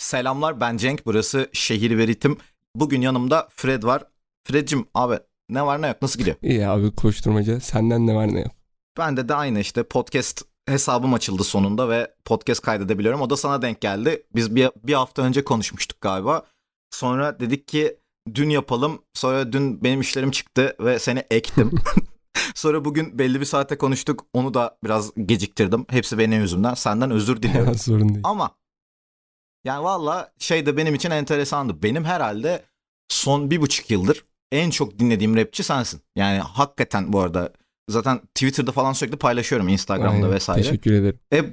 Selamlar ben Cenk burası Şehir ve Ritim. Bugün yanımda Fred var. Fred'cim abi ne var ne yok nasıl gidiyor? İyi abi koşturmaca senden ne var ne yok. Bende de aynı işte podcast hesabım açıldı sonunda ve podcast kaydedebiliyorum. O da sana denk geldi. Biz bir, bir hafta önce konuşmuştuk galiba. Sonra dedik ki dün yapalım. Sonra dün benim işlerim çıktı ve seni ektim. Sonra bugün belli bir saate konuştuk. Onu da biraz geciktirdim. Hepsi benim yüzümden. Senden özür diliyorum. Sorun değil. Ama yani valla şey de benim için enteresandı. Benim herhalde son bir buçuk yıldır en çok dinlediğim rapçi sensin. Yani hakikaten bu arada zaten Twitter'da falan sürekli paylaşıyorum Instagram'da Aynen, vesaire. Teşekkür ederim. E,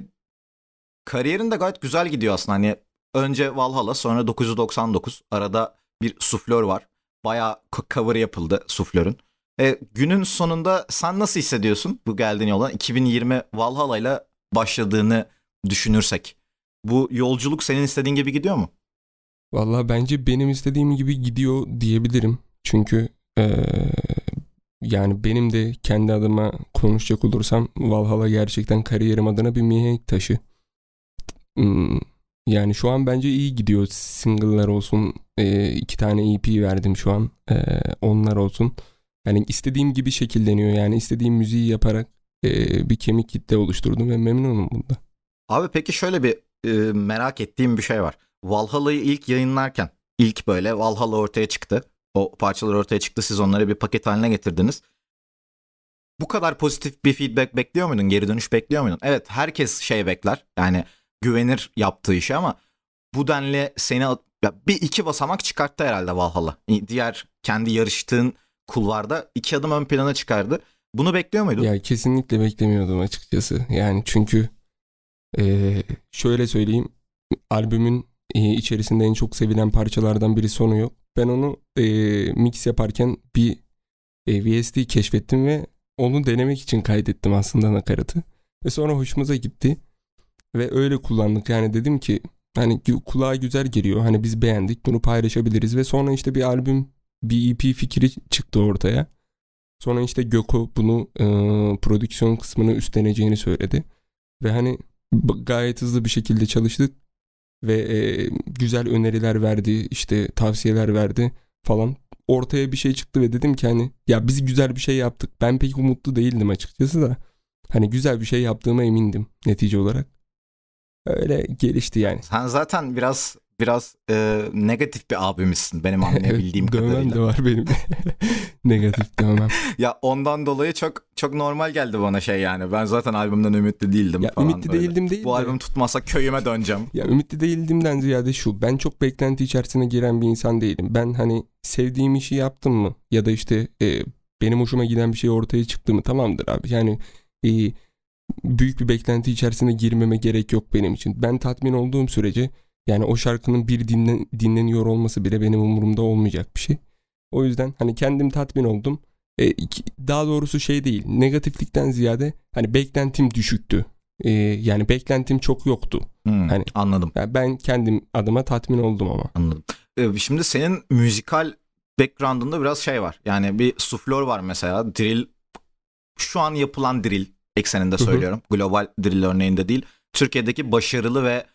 kariyerin de gayet güzel gidiyor aslında. Hani önce Valhalla sonra 999 arada bir suflör var. Bayağı co- cover yapıldı suflörün. E, günün sonunda sen nasıl hissediyorsun bu geldiğin yola? 2020 Valhalla ile başladığını düşünürsek. Bu yolculuk senin istediğin gibi gidiyor mu? Valla bence benim istediğim gibi gidiyor diyebilirim. Çünkü eee, yani benim de kendi adıma konuşacak olursam Valhalla gerçekten kariyerim adına bir mihenk taşı. Hmm, Yani şu an bence iyi gidiyor. Single'lar olsun, eee, iki tane EP verdim şu an. Eee, onlar olsun. Yani istediğim gibi şekilleniyor. Yani istediğim müziği yaparak eee, bir kemik kitle oluşturdum ve memnunum bunda. Abi peki şöyle bir e, merak ettiğim bir şey var. Valhalla'yı ilk yayınlarken ilk böyle Valhalla ortaya çıktı. O parçalar ortaya çıktı. Siz onları bir paket haline getirdiniz. Bu kadar pozitif bir feedback bekliyor muydun? Geri dönüş bekliyor muydun? Evet herkes şey bekler. Yani güvenir yaptığı işe ama bu denli seni ya bir iki basamak çıkarttı herhalde Valhalla. Diğer kendi yarıştığın kulvarda iki adım ön plana çıkardı. Bunu bekliyor muydun? Ya kesinlikle beklemiyordum açıkçası. Yani çünkü eee, şöyle söyleyeyim. Albümün eee, içerisinde en çok sevilen parçalardan biri sonu yok. Ben onu eee, mix yaparken bir eee, VST keşfettim ve onu denemek için kaydettim aslında nakaratı. Ve sonra hoşumuza gitti. Ve öyle kullandık. Yani dedim ki hani kulağa güzel geliyor. Hani biz beğendik bunu paylaşabiliriz. Ve sonra işte bir albüm bir EP fikri çıktı ortaya. Sonra işte Göko bunu e, prodüksiyon kısmını üstleneceğini söyledi. Ve hani gayet hızlı bir şekilde çalıştık. Ve e, güzel öneriler verdi, işte tavsiyeler verdi falan. Ortaya bir şey çıktı ve dedim ki hani ya biz güzel bir şey yaptık. Ben pek umutlu değildim açıkçası da. Hani güzel bir şey yaptığıma emindim netice olarak. Öyle gelişti yani. Sen zaten biraz biraz e, negatif bir abimizsin benim anlayabildiğim evet, dövmem kadarıyla. de var benim. Negatif dövmem. Ya ondan dolayı çok çok normal geldi bana şey yani. Ben zaten albümden ümitli değildim Ya falan. ümitli böyle. değildim değil Bu de- albüm tutmazsa köyüme döneceğim. Ya ümitli değildimden ziyade şu. Ben çok beklenti içerisine giren bir insan değilim. Ben hani sevdiğim işi yaptım mı ya da işte e, benim hoşuma giden bir şey ortaya çıktı mı tamamdır abi. Yani e, büyük bir beklenti içerisine girmeme gerek yok benim için. Ben tatmin olduğum sürece yani o şarkının bir dinlen, dinleniyor olması bile benim umurumda olmayacak bir şey. O yüzden hani kendim tatmin oldum. E, iki- daha doğrusu şey değil negatiflikten ziyade hani beklentim düşüktü. E, yani beklentim çok yoktu. Hmm, Hani- anladım. Ya ben kendim adıma tatmin oldum ama. Anladım. Ee, şimdi senin müzikal background'ında biraz şey var. Yani bir suflör var mesela. Drill şu an yapılan drill ekseninde Hı hı. söylüyorum. Global drill örneğinde değil. Türkiye'deki başarılı ve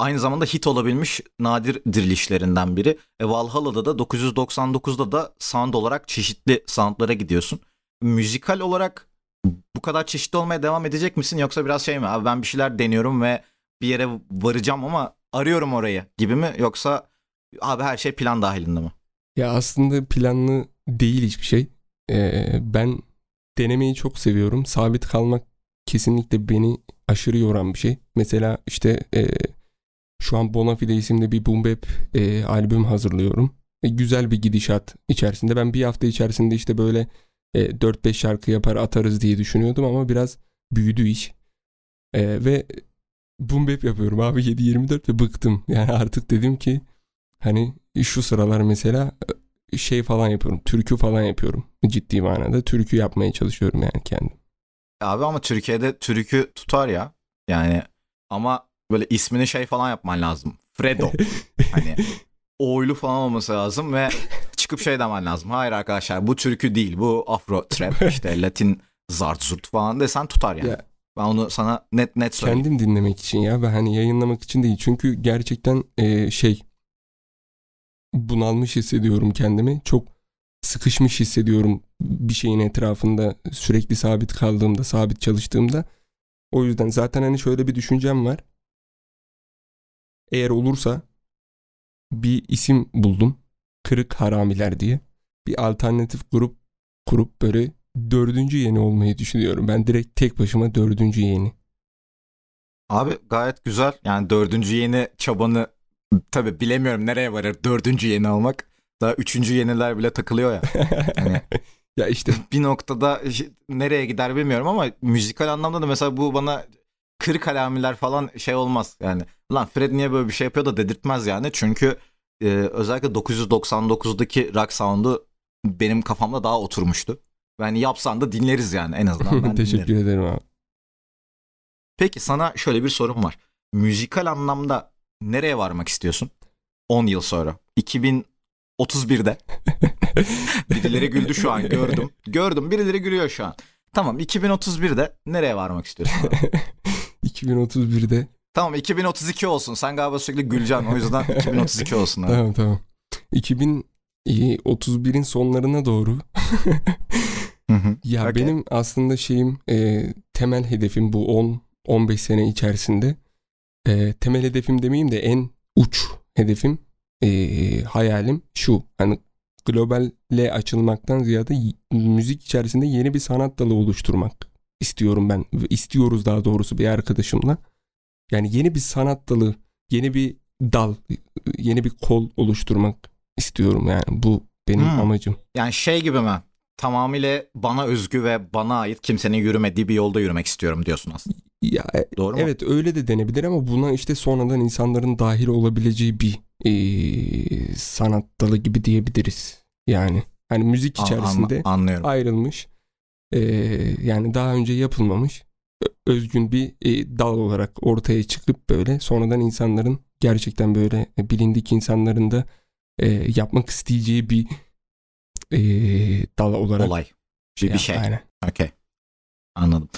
aynı zamanda hit olabilmiş nadir drill işlerinden biri. E, Valhalla'da da 999'da da sound olarak çeşitli soundlara gidiyorsun. Müzikal olarak bu kadar çeşitli olmaya devam edecek misin yoksa biraz şey mi? Abi ben bir şeyler deniyorum ve bir yere varacağım ama arıyorum orayı gibi mi yoksa abi her şey plan dahilinde mi? Ya aslında planlı değil hiçbir şey. Ee, ben denemeyi çok seviyorum. Sabit kalmak kesinlikle beni aşırı yoran bir şey. Mesela işte e, şu an Bonafide isimli bir boom bap e, albüm hazırlıyorum. E, güzel bir gidişat içerisinde. Ben bir hafta içerisinde işte böyle e, 4-5 şarkı yapar atarız diye düşünüyordum ama biraz büyüdü iş. E, ve boom bap yapıyorum abi 7-24 ve bıktım. Yani artık dedim ki hani şu sıralar mesela e, şey falan yapıyorum. Türkü falan yapıyorum. Ciddi manada türkü yapmaya çalışıyorum yani kendim. Abi ama Türkiye'de türkü tutar ya. Yani ama böyle ismini şey falan yapman lazım. Fredo. Hani oylu falan olması lazım ve çıkıp şey demen lazım. Hayır arkadaşlar bu türkü değil bu afro trap işte Latin zart zurt falan desen tutar yani. Ya, Ben onu sana net net söyleyeyim. Kendim dinlemek için ya ve hani yayınlamak için değil. Çünkü gerçekten e, şey bunalmış hissediyorum kendimi. Çok sıkışmış hissediyorum bir şeyin etrafında sürekli sabit kaldığımda, sabit çalıştığımda. O yüzden zaten hani şöyle bir düşüncem var. Eğer olursa bir isim buldum. Kırık Haramiler diye. Bir alternatif grup kurup böyle dördüncü yeni olmayı düşünüyorum. Ben direkt tek başıma dördüncü yeni. Abi gayet güzel. Yani dördüncü yeni çabanı tabi bilemiyorum nereye varır dördüncü yeni almak. Daha üçüncü yeniler bile takılıyor ya. Hani ya işte bir noktada nereye gider bilmiyorum ama müzikal anlamda da mesela bu bana kırık alamiler falan şey olmaz. Yani lan Fred niye böyle bir şey yapıyor da dedirtmez yani. Çünkü e, özellikle 999'daki rock sound'u benim kafamda daha oturmuştu. Yani yapsan da dinleriz yani en azından ben Teşekkür dinlerim. ederim abi. Peki sana şöyle bir sorum var. Müzikal anlamda nereye varmak istiyorsun? 10 yıl sonra. 2031'de. birileri güldü şu an gördüm. Gördüm birileri gülüyor şu an. Tamam 2031'de nereye varmak istiyorsun? abi? 2031'de. tamam 2032 olsun. Sen galiba sürekli güleceksin. O yüzden 2032 olsun. Abi. Tamam tamam. 2031'in sonlarına doğru. Ya Okey. benim aslında şeyim e, temel hedefim bu 10 15 sene içerisinde. E, temel hedefim demeyeyim de en uç hedefim e, hayalim şu. Hani globalle açılmaktan ziyade müzik içerisinde yeni bir sanat dalı oluşturmak istiyorum ben. İstiyoruz daha doğrusu bir arkadaşımla. Yani yeni bir sanat dalı, yeni bir dal, yeni bir kol oluşturmak istiyorum yani. Bu benim Hmm. amacım. Yani şey gibi mi? Tamamıyla bana özgü ve bana ait kimsenin yürümediği bir yolda yürümek istiyorum diyorsun aslında. Ya e, Doğru mu? evet öyle de denebilir ama buna işte sonradan insanların dahil olabileceği bir e, sanat dalı gibi diyebiliriz. Yani hani müzik An- içerisinde an- anlıyorum. ayrılmış. E, yani daha önce yapılmamış özgün bir e, dal olarak ortaya çıkıp böyle sonradan insanların gerçekten böyle e, bilindik insanların da e, yapmak isteyeceği bir e, dal olarak Olay. Bir, bir şey. Aynen. Okey. Anladım.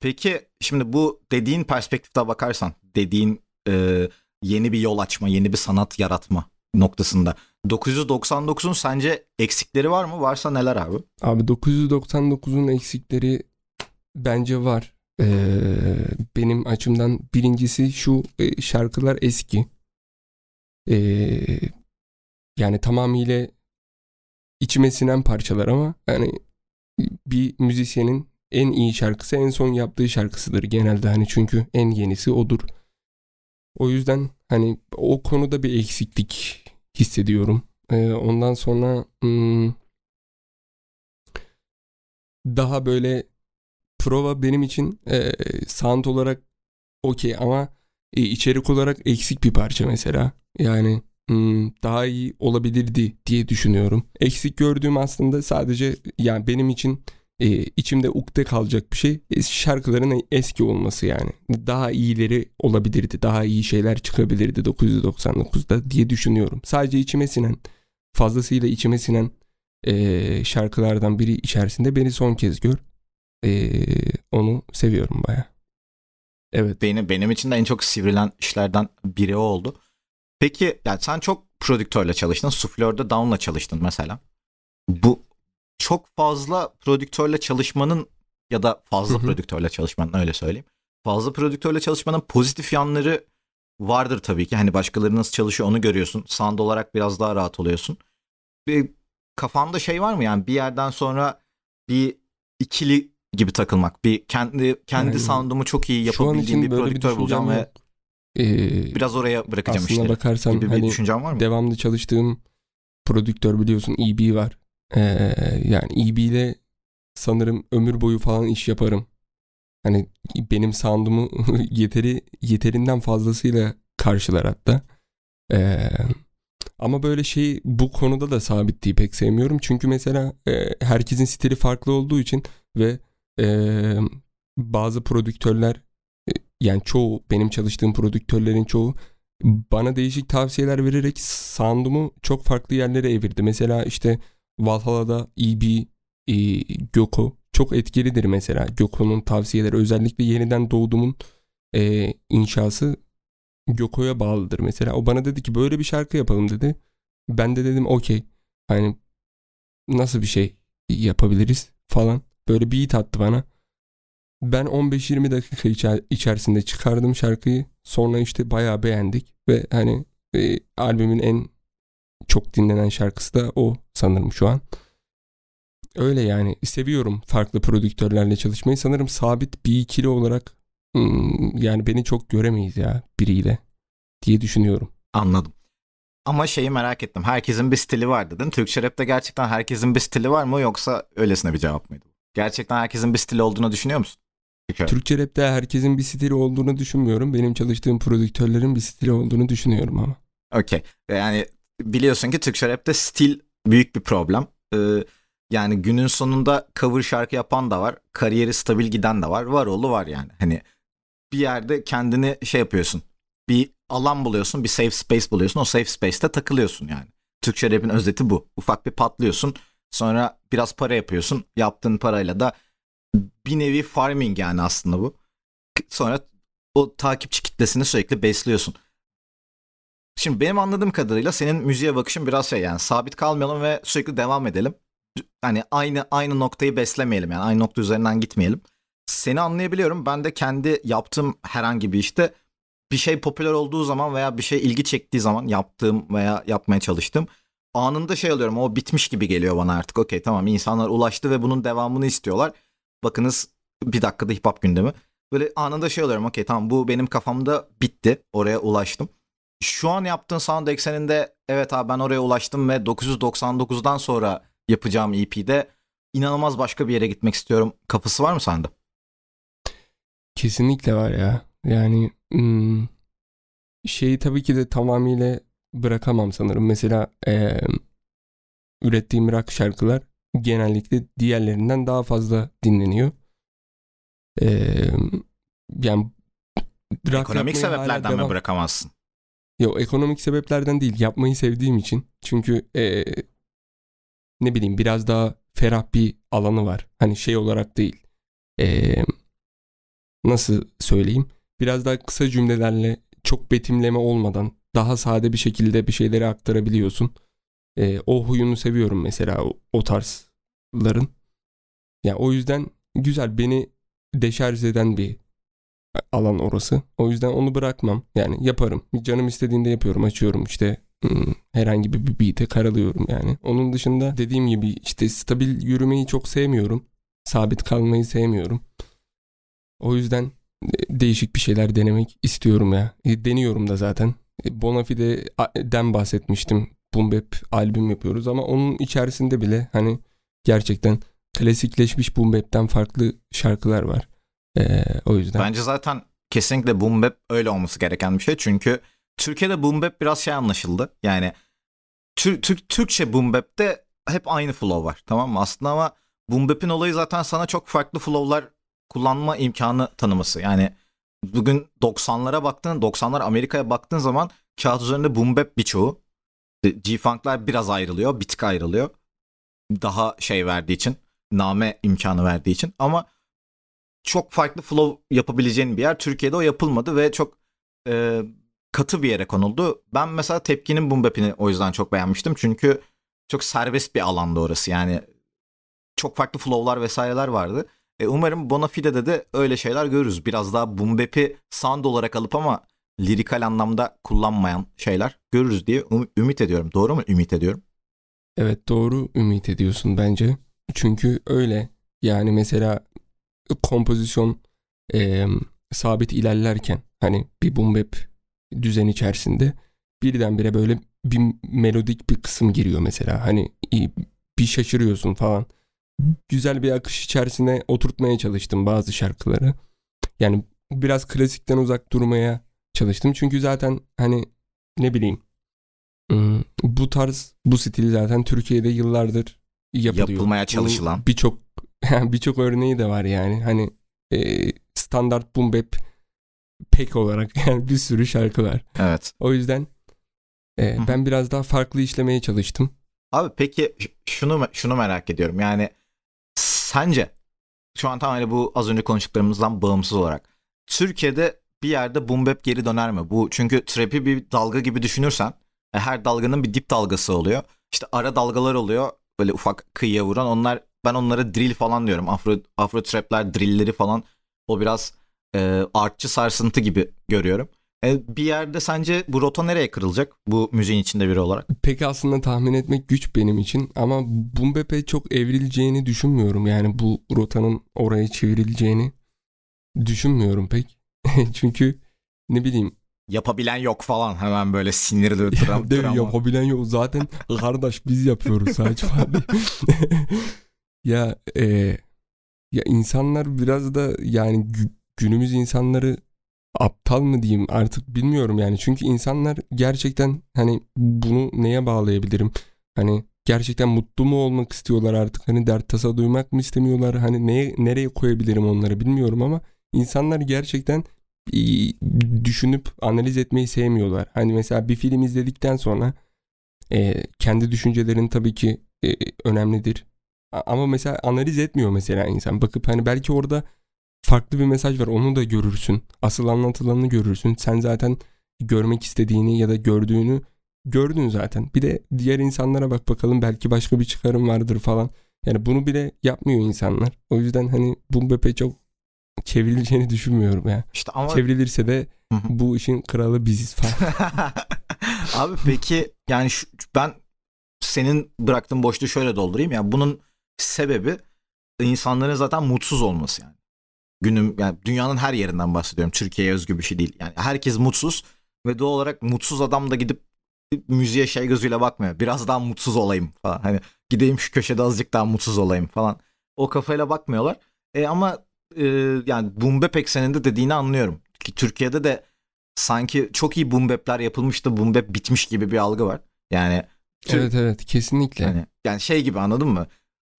Peki şimdi bu dediğin perspektifte bakarsan dediğin e, yeni bir yol açma, yeni bir sanat yaratma noktasında 999'un sence eksikleri var mı? Varsa neler abi? Abi 999'un eksikleri bence var. Ee, benim açımdan birincisi şu e, şarkılar eski. Ee, yani tamamıyla içime sinen parçalar ama yani bir müzisyenin en iyi şarkısı en son yaptığı şarkısıdır genelde hani çünkü en yenisi odur. O yüzden hani o konuda bir eksiklik hissediyorum. Ee, ondan sonra hmm, daha böyle prova benim için e, sound olarak okey ama e, içerik olarak eksik bir parça mesela. Yani hmm, daha iyi olabilirdi diye düşünüyorum. Eksik gördüğüm aslında sadece yani benim için e, içimde ukde kalacak bir şey e, şarkıların eski olması yani. Daha iyileri olabilirdi. Daha iyi şeyler çıkabilirdi 999'da diye düşünüyorum. Sadece içime sinen fazlasıyla içime sinen e, şarkılardan biri içerisinde beni son kez gör. E, onu seviyorum baya. Evet. Benim, benim için de en çok sivrilen işlerden biri oldu. Peki yani sen çok prodüktörle çalıştın. Suflörde Down'la çalıştın mesela. Bu çok fazla prodüktörle çalışmanın ya da fazla prodüktörle çalışmanın öyle söyleyeyim. Fazla prodüktörle çalışmanın pozitif yanları vardır tabii ki. Hani başkaları nasıl çalışıyor onu görüyorsun. Sound olarak biraz daha rahat oluyorsun. Bir kafanda şey var mı yani bir yerden sonra bir ikili gibi takılmak. Bir kendi kendi Aynen. sound'umu çok iyi yapabildiğim bir böyle bir prodüktör bulacağım düşüncem ve yok. E, biraz oraya bırakacağım aslına işleri. bakarsan gibi bir hani düşüncen var mı? devamlı çalıştığım prodüktör biliyorsun EB var. Ee, yani EB ile sanırım ömür boyu falan iş yaparım. Hani benim sound'umu yeteri yeterinden fazlasıyla karşılar hatta. Ee, ama böyle şey bu konuda da sabitliği pek sevmiyorum. Çünkü mesela e, herkesin stili farklı olduğu için ve e, bazı prodüktörler e, yani çoğu benim çalıştığım prodüktörlerin çoğu bana değişik tavsiyeler vererek sound'umu çok farklı yerlere evirdi. Mesela işte Valhalla'da EB, e, Göko çok etkilidir mesela. Gökhan'ın tavsiyeleri özellikle yeniden doğdumun e, inşası Göko'ya bağlıdır mesela. O bana dedi ki böyle bir şarkı yapalım dedi. Ben de dedim okey. Hani nasıl bir şey yapabiliriz falan. Böyle beat attı bana. Ben 15-20 dakika içer- içerisinde çıkardım şarkıyı. Sonra işte bayağı beğendik ve hani e, albümün en çok dinlenen şarkısı da o sanırım şu an. Öyle yani seviyorum farklı prodüktörlerle çalışmayı. Sanırım sabit bir ikili olarak hmm, yani beni çok göremeyiz ya biriyle diye düşünüyorum. Anladım. Ama şeyi merak ettim. Herkesin bir stili var dedin. Türkçe rapte gerçekten herkesin bir stili var mı yoksa öylesine bir cevap mıydı? Gerçekten herkesin bir stili olduğunu düşünüyor musun? Rap. Türkçe rapte herkesin bir stili olduğunu düşünmüyorum. Benim çalıştığım prodüktörlerin bir stili olduğunu düşünüyorum ama. Okey. Yani biliyorsun ki Türkçe rapte stil büyük bir problem. Ee, yani günün sonunda cover şarkı yapan da var. Kariyeri stabil giden de var. Var oğlu var yani. Hani bir yerde kendini şey yapıyorsun. Bir alan buluyorsun. Bir safe space buluyorsun. O safe space'te takılıyorsun yani. Türkçe rap'in özeti bu. Ufak bir patlıyorsun. Sonra biraz para yapıyorsun. Yaptığın parayla da bir nevi farming yani aslında bu. Sonra o takipçi kitlesini sürekli besliyorsun. Şimdi benim anladığım kadarıyla senin müziğe bakışın biraz şey yani sabit kalmayalım ve sürekli devam edelim. Hani aynı aynı noktayı beslemeyelim yani aynı nokta üzerinden gitmeyelim. Seni anlayabiliyorum. Ben de kendi yaptığım herhangi bir işte bir şey popüler olduğu zaman veya bir şey ilgi çektiği zaman yaptığım veya yapmaya çalıştığım anında şey alıyorum. O bitmiş gibi geliyor bana artık. Okey tamam insanlar ulaştı ve bunun devamını istiyorlar. Bakınız bir dakikada hip hop gündemi. Böyle anında şey alıyorum. Okey tamam bu benim kafamda bitti. Oraya ulaştım şu an yaptığın sound ekseninde evet abi ben oraya ulaştım ve 999'dan sonra yapacağım EP'de inanılmaz başka bir yere gitmek istiyorum. Kafası var mı sende? Kesinlikle var ya. Yani hmm, şeyi tabii ki de tamamıyla bırakamam sanırım. Mesela eee, ürettiğim rock şarkılar genellikle diğerlerinden daha fazla dinleniyor. Eee, yani rock Ekonomik sebeplerden mi bırakamazsın? Yok ekonomik sebeplerden değil yapmayı sevdiğim için. Çünkü eee, ne bileyim biraz daha ferah bir alanı var. Hani şey olarak değil. Eee, nasıl söyleyeyim? Biraz daha kısa cümlelerle çok betimleme olmadan daha sade bir şekilde bir şeyleri aktarabiliyorsun. Eee, o huyunu seviyorum mesela o, o tarzların. Yani o yüzden güzel beni deşarj eden bir alan orası. O yüzden onu bırakmam. Yani yaparım. Canım istediğinde yapıyorum. Açıyorum işte hmm, herhangi bir beat'e karalıyorum yani. Onun dışında dediğim gibi işte stabil yürümeyi çok sevmiyorum. Sabit kalmayı sevmiyorum. O yüzden e, değişik bir şeyler denemek istiyorum ya. E, Deniyorum da zaten. E, Bonafide'den bahsetmiştim. Boom Bap albüm yapıyoruz ama onun içerisinde bile hani gerçekten klasikleşmiş Boom Bap'ten farklı şarkılar var. Ee, o yüzden. Bence zaten kesinlikle boom bap öyle olması gereken bir şey. Çünkü Türkiye'de boom bap biraz şey anlaşıldı. Yani Tür- Tür- Türkçe boom bap'te hep aynı flow var. Tamam mı? Aslında ama boom bap'in olayı zaten sana çok farklı flow'lar kullanma imkanı tanıması. Yani bugün 90'lara baktığın, 90'lar Amerika'ya baktığın zaman kağıt üzerinde boom bap birçoğu. G-Funk'lar biraz ayrılıyor, bir tık ayrılıyor. Daha şey verdiği için, name imkanı verdiği için. Ama çok farklı flow yapabileceğin bir yer. Türkiye'de o yapılmadı ve çok e, katı bir yere konuldu. Ben mesela Tepki'nin boom bap'ini o yüzden çok beğenmiştim. Çünkü çok serbest bir alanda orası. Yani çok farklı flow'lar vesaireler vardı. E, umarım Bonafide'de de öyle şeyler görürüz. Biraz daha boom bap'i sound olarak alıp ama lirikal anlamda kullanmayan şeyler görürüz diye um- ümit ediyorum. Doğru mu ümit ediyorum? Evet doğru ümit ediyorsun bence. Çünkü öyle. Yani mesela kompozisyon e, sabit ilerlerken hani bir boom bap düzen içerisinde birdenbire böyle bir melodik bir kısım giriyor mesela. Hani bir şaşırıyorsun falan. Güzel bir akış içerisine oturtmaya çalıştım bazı şarkıları. Yani biraz klasikten uzak durmaya çalıştım. Çünkü zaten hani ne bileyim bu tarz bu stil zaten Türkiye'de yıllardır yapılıyor. Yapılmaya çalışılan. Birçok birçok örneği de var yani. Hani e, standart boom bap pek olarak yani bir sürü şarkı var. Evet. O yüzden e, ben biraz daha farklı işlemeye çalıştım. Abi peki şunu şunu merak ediyorum. Yani sence şu an tam hani bu az önce konuştuklarımızdan bağımsız olarak. Türkiye'de bir yerde boom bap geri döner mi? Bu çünkü trap'i bir dalga gibi düşünürsen e, her dalganın bir dip dalgası oluyor. İşte ara dalgalar oluyor böyle ufak kıyıya vuran. Onlar ben onlara drill falan diyorum. Afro afro trap'ler drillleri falan o biraz e, artçı sarsıntı gibi görüyorum. E, bir yerde sence bu rota nereye kırılacak bu müziğin içinde biri olarak? Pek aslında tahmin etmek güç benim için ama boom bap'e çok evrileceğini düşünmüyorum. Yani bu rotanın oraya çevrileceğini düşünmüyorum pek. Çünkü ne bileyim Yapabilen yok falan hemen böyle sinirli dram, Değil, drama. yapabilen yok. Zaten kardeş biz yapıyoruz falan diye. Ya e, ya insanlar biraz da yani gü- günümüz insanları aptal mı diyeyim artık bilmiyorum yani. Çünkü insanlar gerçekten hani bunu neye bağlayabilirim? Hani gerçekten mutlu mu olmak istiyorlar artık? Hani dert tasa duymak mı istemiyorlar? Hani neye nereye koyabilirim onları bilmiyorum ama insanlar gerçekten düşünüp analiz etmeyi sevmiyorlar. Hani mesela bir film izledikten sonra e, kendi düşüncelerin tabii ki e, önemlidir. Ama mesela analiz etmiyor mesela insan. Bakıp hani belki orada farklı bir mesaj var onu da görürsün. Asıl anlatılanını görürsün. Sen zaten görmek istediğini ya da gördüğünü gördün zaten. Bir de diğer insanlara bak bakalım belki başka bir çıkarım vardır falan. Yani bunu bile yapmıyor insanlar. O yüzden hani bu bepe çok çevrileceğini düşünmüyorum ya. İşte ama Çevrilirse de bu işin kralı biziz falan. Abi peki yani şu, ben senin bıraktığın boşluğu şöyle doldurayım ya bunun sebebi insanların zaten mutsuz olması yani. Günüm yani dünyanın her yerinden bahsediyorum. Türkiye'ye özgü bir şey değil. Yani herkes mutsuz ve doğal olarak mutsuz adam da gidip müziğe şey gözüyle bakmıyor. Biraz daha mutsuz olayım falan. Hani gideyim şu köşede azıcık daha mutsuz olayım falan. O kafayla bakmıyorlar. E ama e, yani boom bap ekseninde dediğini anlıyorum. Ki Türkiye'de de sanki çok iyi boom bap'ler yapılmış da boom bap bitmiş gibi bir algı var. Yani evet evet kesinlikle. yani, yani şey gibi anladın mı?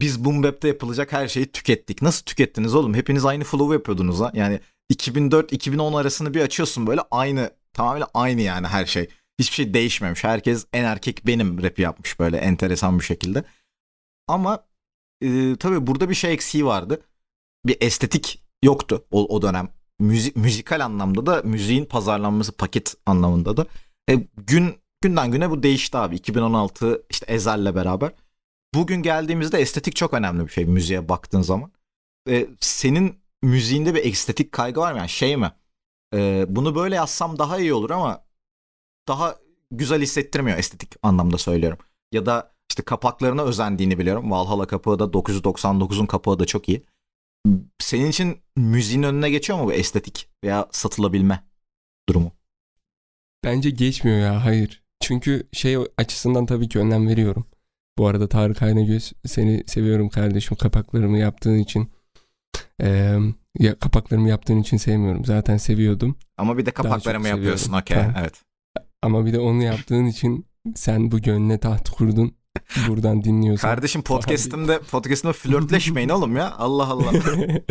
Biz boom bap'te yapılacak her şeyi tükettik. Nasıl tükettiniz oğlum? Hepiniz aynı flow'u yapıyordunuz ha. Yani 2004-2010 arasını bir açıyorsun böyle aynı tamamen aynı yani her şey. Hiçbir şey değişmemiş. Herkes en erkek benim rapi yapmış böyle enteresan bir şekilde. Ama e, tabii burada bir şey eksiği vardı. Bir estetik yoktu o, o dönem. Müzik, müzikal anlamda da müziğin pazarlanması paket anlamında da. E, gün günden güne bu değişti abi. 2016 işte Ezel'le beraber. Bugün geldiğimizde estetik çok önemli bir şey müziğe baktığın zaman. E, senin müziğinde bir estetik kaygı var mı? Yani şey mi? E, bunu böyle yazsam daha iyi olur ama daha güzel hissettirmiyor estetik anlamda söylüyorum. Ya da işte kapaklarına özendiğini biliyorum. Valhalla kapağı da 999'un kapağı da çok iyi. Senin için müziğin önüne geçiyor mu bu estetik veya satılabilme durumu? Bence geçmiyor ya hayır. Çünkü şey açısından tabii ki önem veriyorum. Bu arada Tarık Aynagöz seni seviyorum kardeşim kapaklarımı yaptığın için. Ee, ya kapaklarımı yaptığın için sevmiyorum. Zaten seviyordum. Ama bir de kapaklarımı yapıyorsun okey Tamam. evet. Ama bir de onu yaptığın için sen bu gönlüne taht kurdun. Buradan dinliyorsun. Kardeşim podcast'imde podcast'imde flörtleşmeyin oğlum ya. Allah Allah.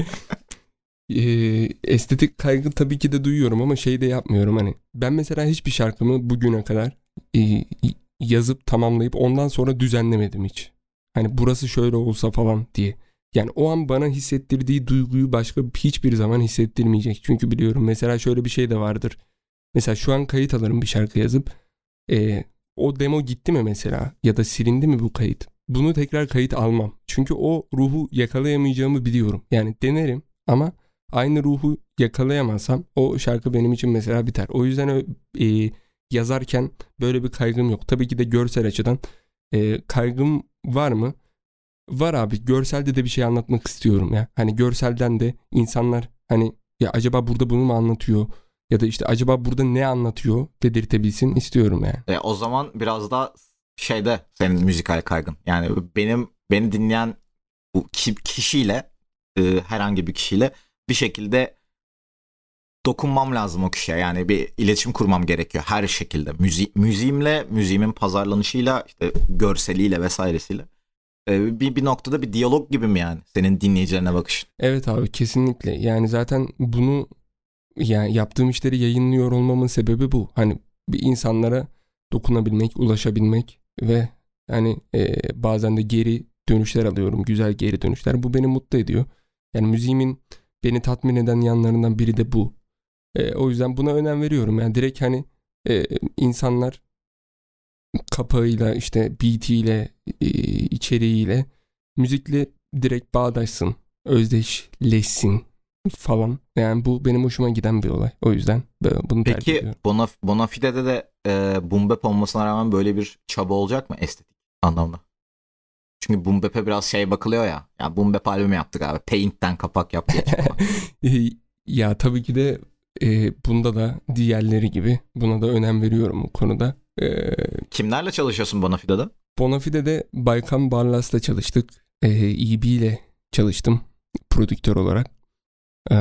Ee, estetik kaygı tabii ki de duyuyorum ama şey de yapmıyorum hani. Ben mesela hiçbir şarkımı bugüne kadar e, yazıp tamamlayıp ondan sonra düzenlemedim hiç. Hani burası şöyle olsa falan diye. Yani o an bana hissettirdiği duyguyu başka hiçbir zaman hissettirmeyecek. Çünkü biliyorum mesela şöyle bir şey de vardır. Mesela şu an kayıt alırım bir şarkı yazıp e, o demo gitti mi mesela ya da silindi mi bu kayıt? Bunu tekrar kayıt almam. Çünkü o ruhu yakalayamayacağımı biliyorum. Yani denerim ama aynı ruhu yakalayamazsam o şarkı benim için mesela biter. O yüzden e, yazarken böyle bir kaygım yok. Tabii ki de görsel açıdan e, kaygım var mı? Var abi. Görselde de bir şey anlatmak istiyorum ya. Hani görselden de insanlar hani ya acaba burada bunu mu anlatıyor? Ya da işte acaba burada ne anlatıyor dedirtebilsin istiyorum yani. E, o zaman biraz da şeyde senin müzikal kaygın. Yani benim beni dinleyen bu ki- kişiyle e, herhangi bir kişiyle bir şekilde dokunmam lazım o kişiye. Yani bir iletişim kurmam gerekiyor her şekilde. Müzi müziğimle, müziğimin pazarlanışıyla, işte görseliyle vesairesiyle. E, bir, bir noktada bir diyalog gibi mi yani senin dinleyicilerine bakışın? Evet abi kesinlikle. Yani zaten bunu yani yaptığım işleri yayınlıyor olmamın sebebi bu. Hani bir insanlara dokunabilmek, ulaşabilmek ve hani e, bazen de geri dönüşler alıyorum. Güzel geri dönüşler. Bu beni mutlu ediyor. Yani müziğimin beni tatmin eden yanlarından biri de bu. E, o yüzden buna önem veriyorum. Yani direkt hani e, insanlar kapağıyla işte beatiyle e, içeriğiyle müzikle direkt bağdaşsın, özdeşleşsin falan. Yani bu benim hoşuma giden bir olay. O yüzden bunu tercih Peki ediyorum. Bona, Bonafide'de de e, boom bap olmasına rağmen böyle bir çaba olacak mı estetik anlamda? Çünkü boom bap'e biraz şey bakılıyor ya. Ya boom bap albümü yaptık abi. Paint'ten kapak yaptık. E, ya tabii ki de e, bunda da diğerleri gibi buna da önem veriyorum bu konuda. E, Kimlerle çalışıyorsun Bonafide'de? Bonafide'de Baykan Barlas'la çalıştık. E, EB ile çalıştım prodüktör olarak. E,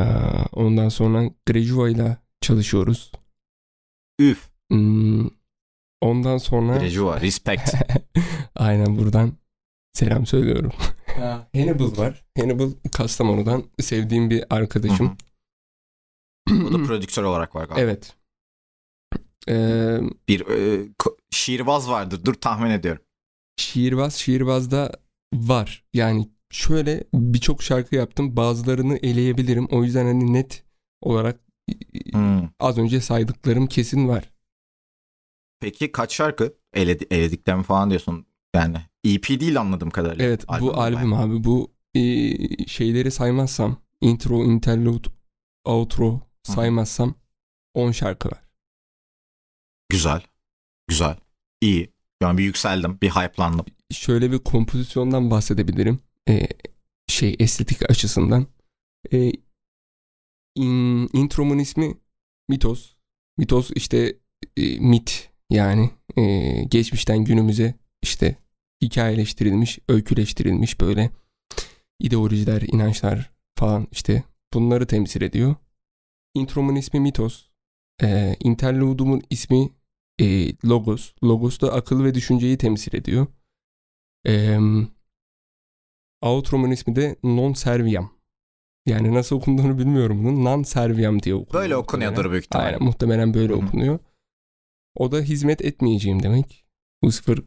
ondan sonra Grejua ile çalışıyoruz. Üf. Hmm, ondan sonra Grejua. Respect. aynen buradan selam söylüyorum. Hannibal var. Hannibal Kastamonu'dan sevdiğim bir arkadaşım. Bu da prodüktör olarak var galiba. evet. Ee, Bir e, şiirbaz vardır. Dur tahmin ediyorum. şiirbaz şiirbazda var. Yani şöyle birçok şarkı yaptım. Bazılarını eleyebilirim. O yüzden hani net olarak Hmm. az önce saydıklarım kesin var. Peki kaç şarkı eledi, elediklerini falan diyorsun. Yani EP değil anladığım kadarıyla. Evet Albüm bu albüm bayağı? abi bu e, şeyleri saymazsam intro, interlude, outro saymazsam 10 şarkı var. Güzel. Güzel. İyi. Yani bir yükseldim. Bir hype'landım. Şöyle bir kompozisyondan bahsedebilirim. E, şey estetik açısından. E, in- intromun ismi Mitos. Mitos işte e, mit yani e, geçmişten günümüze işte hikayeleştirilmiş, öyküleştirilmiş böyle ideolojiler, inançlar falan işte bunları temsil ediyor. Intromun ismi Mitos. E, interlude'umun ismi e, Logos. Logos da akıl ve düşünceyi temsil ediyor. E, outro'mun ismi de Non Serviam. Yani nasıl okunduğunu bilmiyorum bunun. Non Serviam diye okunuyor. Böyle okunuyordur büyük ihtimalle. Aynen muhtemelen böyle Hı hı. okunuyor. O da hizmet etmeyeceğim demek. Lucifer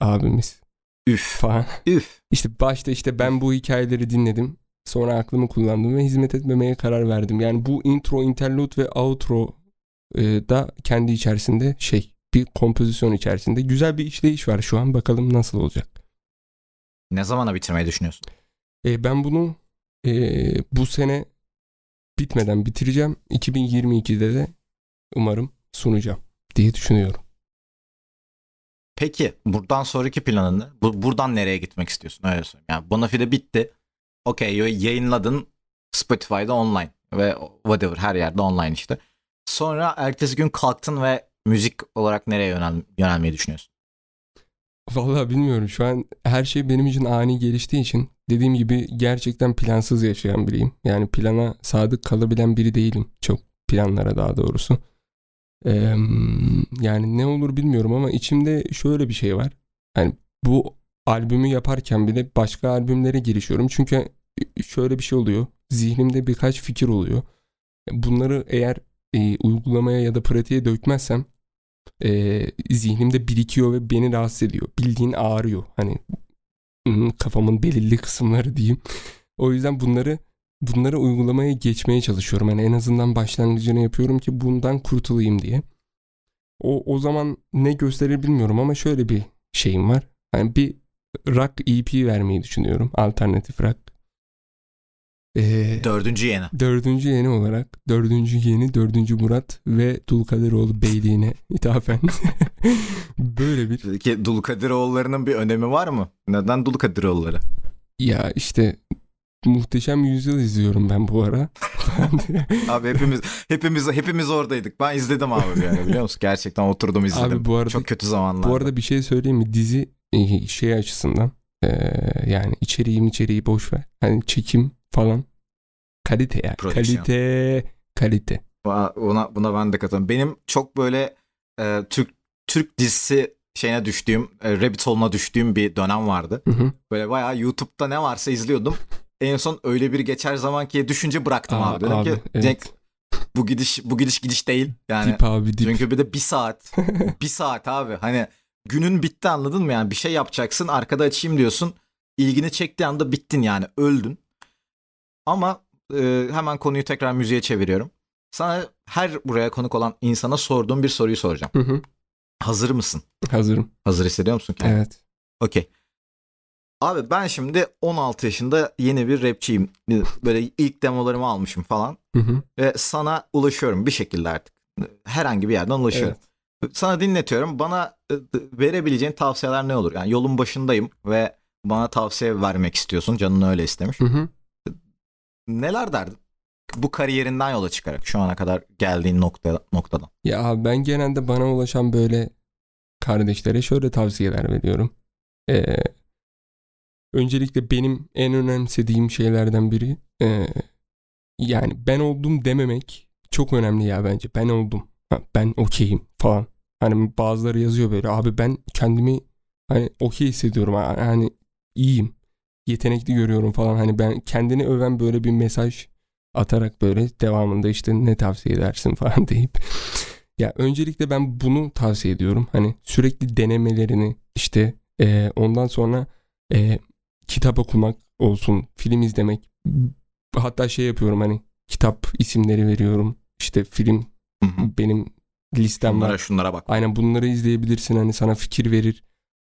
abimiz Üf. falan. Üf. İşte başta işte ben bu hikayeleri dinledim. Sonra aklımı kullandım ve hizmet etmemeye karar verdim. Yani bu intro, interlude ve outro e, da kendi içerisinde şey bir kompozisyon içerisinde güzel bir işleyiş var şu an. Bakalım nasıl olacak. Ne zamana bitirmeyi düşünüyorsun? E, ben bunu e, bu sene bitmeden bitireceğim. 2022'de de umarım sunacağım diye düşünüyorum. Peki buradan sonraki planın ne? Bu, buradan nereye gitmek istiyorsun? Öyle söyleyeyim. Yani Bonafide bitti. Okey yayınladın Spotify'da online ve whatever her yerde online işte. Sonra ertesi gün kalktın ve müzik olarak nereye yönel, yönelmeyi düşünüyorsun? Vallahi bilmiyorum şu an her şey benim için ani geliştiği için dediğim gibi gerçekten plansız yaşayan biriyim. Yani plana sadık kalabilen biri değilim. Çok planlara daha doğrusu. Eee, yani ne olur bilmiyorum ama içimde şöyle bir şey var. Yani bu albümü yaparken bile başka albümlere girişiyorum. Çünkü şöyle bir şey oluyor. Zihnimde birkaç fikir oluyor. Bunları eğer e, uygulamaya ya da pratiğe dökmezsem e, zihnimde birikiyor ve beni rahatsız ediyor. Bildiğin ağrıyor. Hani hmm, kafamın belirli kısımları diyeyim. O yüzden bunları bunları uygulamaya geçmeye çalışıyorum. Yani en azından başlangıcını yapıyorum ki bundan kurtulayım diye. O o zaman ne gösterir bilmiyorum ama şöyle bir şeyim var. Yani bir rock EP vermeyi düşünüyorum. Alternatif rock. Ee, Dördüncü yeni. Dördüncü yeni olarak dördüncü yeni dördüncü Murat ve Dulkadiroğlu Beyliğine ithafen böyle bir Peki Dulkadiroğullarının bir önemi var mı? Neden Dulkadiroğulları? ya işte muhteşem yüzyıl izliyorum ben bu ara. Abi hepimiz hepimiz hepimiz oradaydık. Ben izledim abi yani biliyor musun? Gerçekten oturdum izledim. Abi bu arada Çok kötü zamanlar. bu arada bir şey söyleyeyim mi? Dizi şey açısından e, yani içeriğim içeriği boş ver. Hani çekim falan kalite ya. Prodüksiyon. Kalite kalite. Buna, buna, buna ben de katılıyorum. Benim çok böyle e, Türk Türk dizisi şeyine düştüğüm, e, rabbit hole'una düştüğüm bir dönem vardı. Hı hı. Böyle bayağı YouTube'da ne varsa izliyordum. En son öyle bir geçer zaman ki düşünce bıraktım Aa, abi. Dedim abi, ki evet. Cenk bu gidiş bu gidiş gidiş değil. Yani Dip abi dip. çünkü bir de bir saat bir saat abi hani günün bitti anladın mı yani bir şey yapacaksın arkada açayım diyorsun ilgini çektiği anda bittin yani öldün. Ama e, hemen konuyu tekrar müziğe çeviriyorum. Sana her buraya konuk olan insana sorduğum bir soruyu soracağım. Hı hı. Hazır mısın? Hazırım. Hazır hissediyor musun kendini? Evet. Okey. Abi ben şimdi 16 yaşında yeni bir rapçiyim. Böyle ilk demolarımı almışım falan. Hı hı. Ve sana ulaşıyorum bir şekilde artık. Herhangi bir yerden ulaşıyorum. Sana dinletiyorum. Bana e, verebileceğin tavsiyeler ne olur? Yani yolun başındayım ve bana tavsiye vermek istiyorsun. Canın öyle istemiş. Hı hı. Neler derdin? Bu kariyerinden yola çıkarak şu ana kadar geldiğin nokta, noktadan. Ya abi ben genelde bana ulaşan böyle kardeşlere şöyle tavsiyeler veriyorum. Ee, öncelikle benim en önemsediğim şeylerden biri e, yani ben oldum dememek çok önemli ya bence. Ben oldum. Ha, ben okeyim falan. Hani bazıları yazıyor böyle abi ben kendimi hani okey hissediyorum. Ha- Hani iyiyim. Yetenekli görüyorum falan. Hani ben kendini öven böyle bir mesaj atarak böyle devamında işte ne tavsiye edersin falan deyip ya öncelikle ben bunu tavsiye ediyorum. Hani sürekli denemelerini işte e, ondan sonra e, kitap okumak olsun, film izlemek. Hatta şey yapıyorum hani kitap isimleri veriyorum. İşte film benim listem Bunlara var. şunlara bak. Aynen bunları izleyebilirsin hani sana fikir verir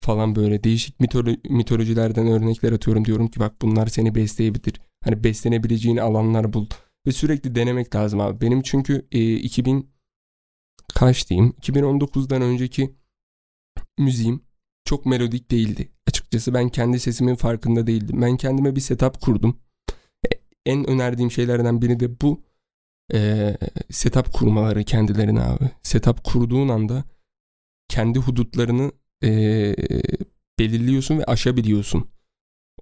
falan böyle değişik mitolo- mitolojilerden örnekler atıyorum diyorum ki bak bunlar seni besleyebilir. Hani beslenebileceğin alanlar bul ve sürekli denemek lazım abi. Benim çünkü e, 2000 kaç diyeyim 2019'dan önceki müziğim çok melodik değildi. Açıkçası ben kendi sesimin farkında değildim. Ben kendime bir setup kurdum. E, En önerdiğim şeylerden biri de bu. Ee, setup kurmaları kendilerine abi. Setup kurduğun anda kendi hudutlarını ee, belirliyorsun ve aşabiliyorsun.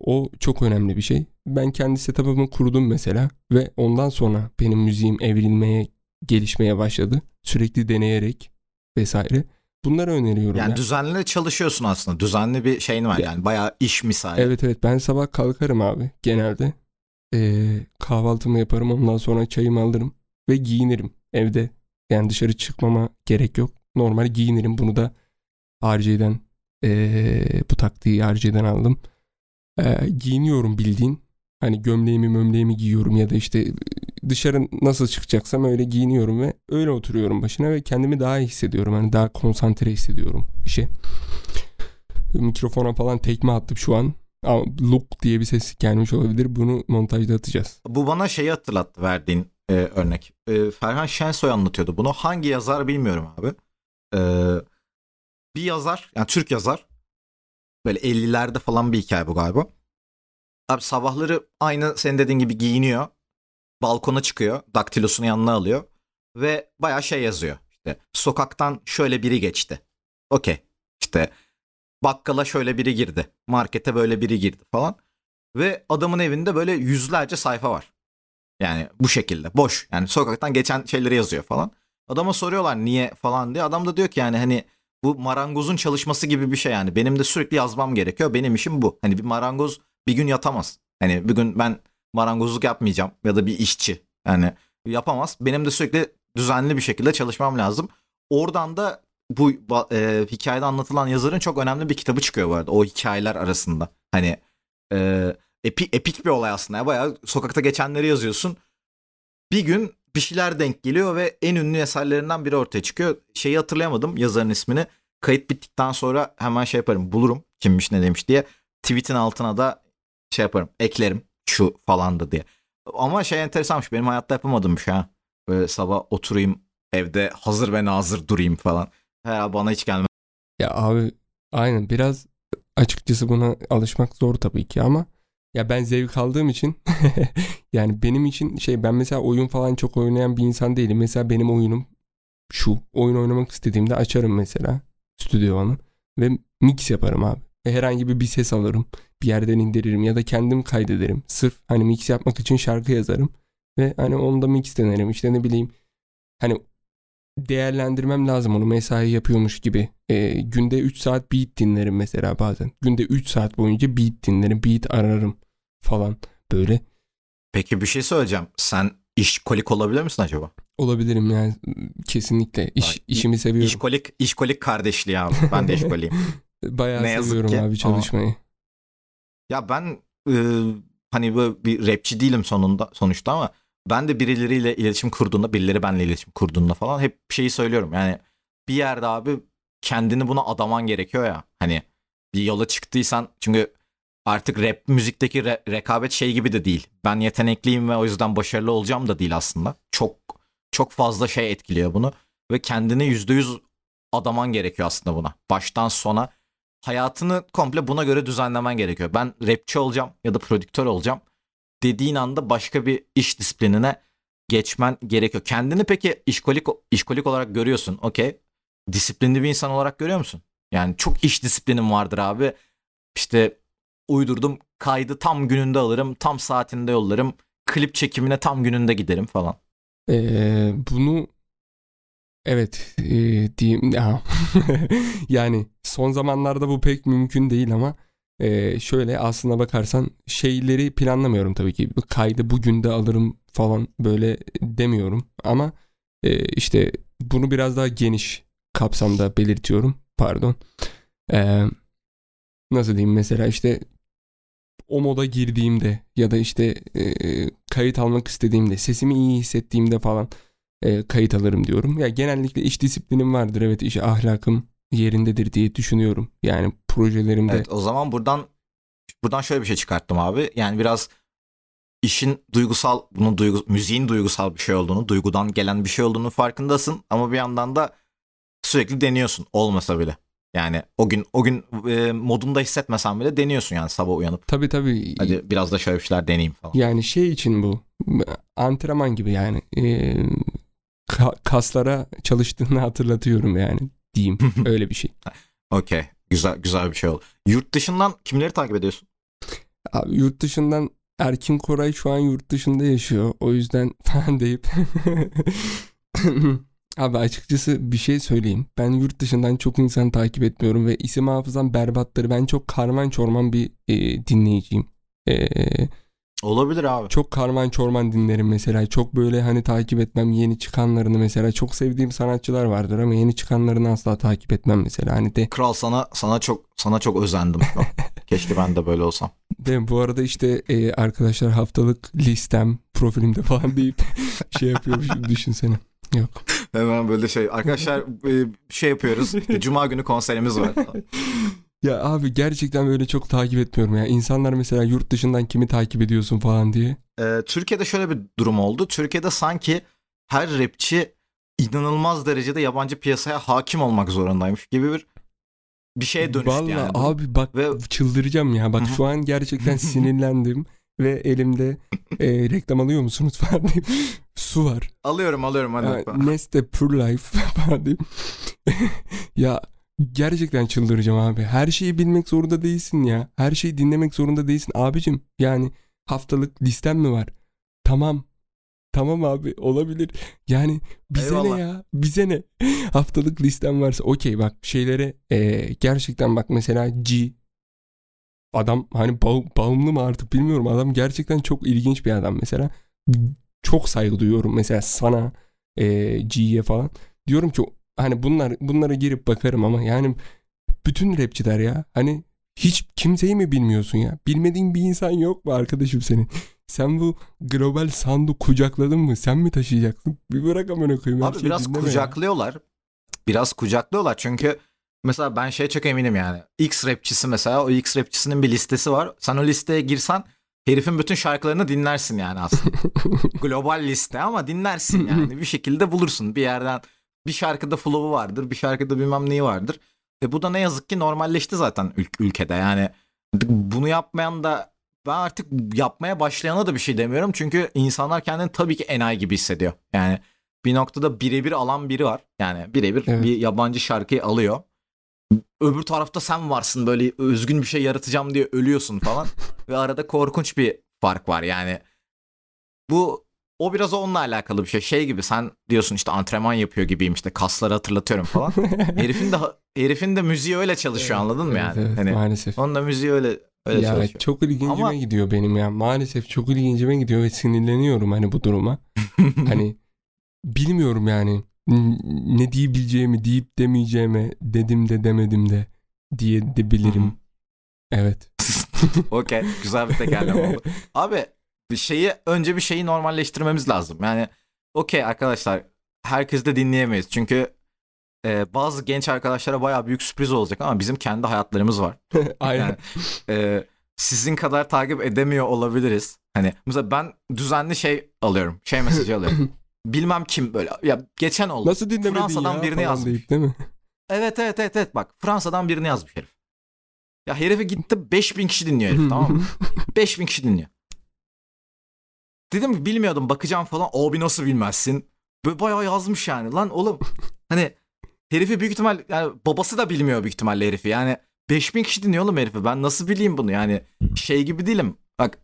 O çok önemli bir şey. Ben kendi setup'ımı kurdum mesela ve ondan sonra benim müziğim evrilmeye, gelişmeye başladı. Sürekli deneyerek vesaire. Bunları öneriyorum. Yani ya. düzenli çalışıyorsun aslında. Düzenli bir şeyin var Ya- yani. Bayağı iş misali. Evet evet ben sabah kalkarım abi genelde. Ee, kahvaltımı yaparım ondan sonra çayımı alırım ve giyinirim evde. Yani dışarı çıkmama gerek yok. Normal giyinirim bunu da RC'den ee, bu taktiği RC'den aldım. Ee, giyiniyorum bildiğin. Hani gömleğimi mömleğimi giyiyorum ya da işte dışarı nasıl çıkacaksam öyle giyiniyorum ve öyle oturuyorum başına ve kendimi daha iyi hissediyorum. Hani daha konsantre hissediyorum işe. Mikrofona falan tekme attım şu an. Ama look diye bir ses gelmiş olabilir. Bunu montajda atacağız. Bu bana şeyi hatırlattı verdiğin e, örnek. E, Ferhan Şensoy anlatıyordu bunu. Hangi yazar bilmiyorum abi. E, bir yazar yani Türk yazar. Böyle 50'lerde falan bir hikaye bu galiba. Abi sabahları aynı senin dediğin gibi giyiniyor. Balkona çıkıyor. Daktilosunu yanına alıyor. Ve bayağı şey yazıyor. İşte sokaktan şöyle biri geçti. Okey. İşte bakkala şöyle biri girdi. Markete böyle biri girdi falan. Ve adamın evinde böyle yüzlerce sayfa var. Yani bu şekilde boş. Yani sokaktan geçen şeyleri yazıyor falan. Adama soruyorlar niye falan diye. Adam da diyor ki yani hani bu marangozun çalışması gibi bir şey yani. Benim de sürekli yazmam gerekiyor. Benim işim bu. Hani bir marangoz bir gün yatamaz. Hani bir gün ben marangozluk yapmayacağım ya da bir işçi. Yani yapamaz. Benim de sürekli düzenli bir şekilde çalışmam lazım. Oradan da bu e, hikayede anlatılan yazarın çok önemli bir kitabı çıkıyor bu arada. O hikayeler arasında. Hani e, epi, epik bir olay aslında. Bayağı sokakta geçenleri yazıyorsun. Bir gün bir şeyler denk geliyor ve en ünlü eserlerinden biri ortaya çıkıyor. Şeyi hatırlayamadım yazarın ismini. Kayıt bittikten sonra hemen şey yaparım. Bulurum kimmiş ne demiş diye. Tweet'in altına da şey yaparım. Eklerim şu falandı diye. Ama şey enteresanmış. Benim hayatta yapamadığım bir şey ha. Böyle sabah oturayım evde hazır ve nazır durayım falan. Herhalde bana hiç gelmez. Ya abi aynen biraz açıkçası buna alışmak zor tabii ki ama ya ben zevk aldığım için yani benim için şey ben mesela oyun falan çok oynayan bir insan değilim. Mesela benim oyunum şu. Oyun oynamak istediğimde açarım mesela Stüdyo ve mix yaparım abi. Ve herhangi bir, bir ses alırım. Bir yerden indiririm ya da kendim kaydederim. Sırf hani mix yapmak için şarkı yazarım. Ve hani onu da mix denerim. İşte ne bileyim hani değerlendirmem lazım onu mesai yapıyormuş gibi. Ee, günde 3 saat beat dinlerim mesela bazen. Günde 3 saat boyunca beat dinlerim, beat ararım falan böyle. Peki bir şey söyleyeceğim. Sen işkolik olabilir misin acaba? Olabilirim yani kesinlikle. İş, Vay, işimi seviyorum. İşkolik, işkolik kardeşliği abi. Ben de işkoliyim. Bayağı ne seviyorum ki abi çalışmayı. ya ben e, hani böyle bir rapçi değilim sonunda sonuçta ama ben de birileriyle iletişim kurduğunda birileri benimle iletişim kurduğunda falan hep şeyi söylüyorum. Yani bir yerde abi kendini buna adaman gerekiyor ya. Hani bir yola çıktıysan çünkü artık rap müzikteki re- rekabet şey gibi de değil. Ben yetenekliyim ve o yüzden başarılı olacağım da değil aslında. Çok çok fazla şey etkiliyor bunu ve kendini yüzde yüz adaman gerekiyor aslında buna. Baştan sona hayatını komple buna göre düzenlemen gerekiyor. Ben rapçi olacağım ya da prodüktör olacağım dediğin anda başka bir iş disiplinine geçmen gerekiyor. Kendini peki işkolik işkolik olarak görüyorsun. Okey. Disiplinli bir insan olarak görüyor musun? Yani çok iş disiplinim vardır abi. İşte uydurdum kaydı tam gününde alırım, tam saatinde yollarım. Klip çekimine tam gününde giderim falan. Ee, bunu evet e, diyeyim ya. yani son zamanlarda bu pek mümkün değil ama e, şöyle aslına bakarsan şeyleri planlamıyorum tabii ki. Kaydı bugün de alırım falan böyle demiyorum ama e, işte bunu biraz daha geniş kapsamda belirtiyorum. Pardon. E, nasıl diyeyim mesela işte o moda girdiğimde ya da işte e, kayıt almak istediğimde sesimi iyi hissettiğimde falan e, kayıt alırım diyorum. Ya genellikle iş disiplinim vardır evet iş ahlakım yerindedir diye düşünüyorum. Yani projelerimde. Evet o zaman buradan buradan şöyle bir şey çıkarttım abi. Yani biraz işin duygusal bunun duygu, müziğin duygusal bir şey olduğunu, duygudan gelen bir şey olduğunu farkındasın ama bir yandan da sürekli deniyorsun olmasa bile. Yani o gün o gün e, modunda hissetmesen bile deniyorsun yani sabah uyanıp. Tabii tabii. Hadi biraz da şöyle bir şeyler deneyeyim falan. Yani şey için bu antrenman gibi yani e, kaslara çalıştığını hatırlatıyorum yani diyeyim öyle bir şey. Okey güzel güzel bir şey oldu. Yurt dışından kimleri takip ediyorsun? Abi, yurt dışından Erkin Koray şu an yurt dışında yaşıyor. O yüzden falan deyip Abi açıkçası bir şey söyleyeyim. Ben yurt dışından çok insan takip etmiyorum ve isim hafızam berbattır. Ben çok karman çorman bir e, dinleyiciyim. E, Olabilir abi. Çok karman çorman dinlerim mesela. Çok böyle hani takip etmem yeni çıkanlarını mesela. Çok sevdiğim sanatçılar vardır ama yeni çıkanlarını asla takip etmem mesela. Hani de Kral sana sana çok sana çok özendim. Keşke ben de böyle olsam. De bu arada işte e, arkadaşlar haftalık listem profilimde falan deyip şey yapıyormuşum düşünsene. Yok. Hemen böyle şey arkadaşlar e, şey yapıyoruz. Cuma günü konserimiz var. Ya abi gerçekten böyle çok takip etmiyorum ya. İnsanlar mesela yurt dışından kimi takip ediyorsun falan diye. Ee, Türkiye'de şöyle bir durum oldu. Türkiye'de sanki her rapçi inanılmaz derecede yabancı piyasaya hakim olmak zorundaymış gibi bir bir şeye dönüştü Vallahi yani. abi bak Ve... çıldıracağım ya. Bak şu an gerçekten sinirlendim ve elimde e, reklam alıyor musunuz falan diyeyim. Su var. Alıyorum alıyorum hadi. Yani, Neste Pure Life falan diyeyim. ya Gerçekten çıldıracağım abi. Her şeyi bilmek zorunda değilsin ya. Her şeyi dinlemek zorunda değilsin. Abicim yani haftalık listem mi var? Tamam. Tamam abi olabilir. Yani bize Eyvallah. ne ya? Bize ne? haftalık listem varsa okey bak şeylere e, gerçekten bak mesela G adam hani bağ, bağımlı mı artık bilmiyorum. Adam gerçekten çok ilginç bir adam mesela. Çok saygı duyuyorum mesela sana e, G'ye falan. Diyorum ki hani bunlar bunlara girip bakarım ama yani bütün rapçiler ya hani hiç kimseyi mi bilmiyorsun ya? Bilmediğin bir insan yok mu arkadaşım senin? Sen bu global sandu kucakladın mı? Sen mi taşıyacaksın? Bir bırak amına koyayım. Abi biraz kucaklıyorlar. Ya. Biraz kucaklıyorlar çünkü mesela ben şey çok eminim yani. X rapçisi mesela o X rapçisinin bir listesi var. Sen o listeye girsen herifin bütün şarkılarını dinlersin yani aslında. Global liste ama dinlersin yani. bir şekilde bulursun bir yerden bir şarkıda flow'u vardır, bir şarkıda bilmem neyi vardır. Ve bu da ne yazık ki normalleşti zaten ül- ülkede. Yani bunu yapmayan da ben artık yapmaya başlayana da bir şey demiyorum. Çünkü insanlar kendini tabii ki enayi gibi hissediyor. Yani bir noktada birebir alan biri var. Yani birebir evet. bir yabancı şarkıyı alıyor. Öbür tarafta sen varsın böyle özgün bir şey yaratacağım diye ölüyorsun falan. Ve arada korkunç bir fark var yani. Bu o biraz onunla alakalı bir şey. Şey gibi sen diyorsun işte antrenman yapıyor gibiyim işte kasları hatırlatıyorum falan. herifin de herifin de müziği öyle çalışıyor anladın mı yani? Evet, hani maalesef. Onun da müziği öyle öyle ya, çalışıyor. Çok ilgincime Ama... gidiyor benim ya. Maalesef çok ilgincime gidiyor ve sinirleniyorum hani bu duruma. hani bilmiyorum yani ne diyebileceğimi deyip demeyeceğime dedim de demedim de diye de bilirim. evet. Okey. Güzel bir tekerleme oldu. Abi bir şeyi önce bir şeyi normalleştirmemiz lazım. Yani okey arkadaşlar herkes de dinleyemeyiz. Çünkü e, bazı genç arkadaşlara bayağı büyük sürpriz olacak ama bizim kendi hayatlarımız var. Aynen. Yani, e, sizin kadar takip edemiyor olabiliriz. Hani mesela ben düzenli şey alıyorum. Şey mesajı alıyorum. Bilmem kim böyle. Ya geçen oldu. Nasıl dinlemedin Fransa'dan ya birini yazmış. deyip, değil mi? Evet evet evet evet bak Fransa'dan birini yazmış herif. Ya herife gitti 5000 kişi dinliyor herif tamam mı? 5000 kişi dinliyor. Dedim ki bilmiyordum bakacağım falan. Abi nasıl bilmezsin? Böyle bayağı yazmış yani. Lan oğlum hani herifi büyük ihtimal yani babası da bilmiyor büyük ihtimalle herifi. Yani 5000 kişi dinliyor oğlum herifi. Ben nasıl bileyim bunu? Yani şey gibi değilim. Bak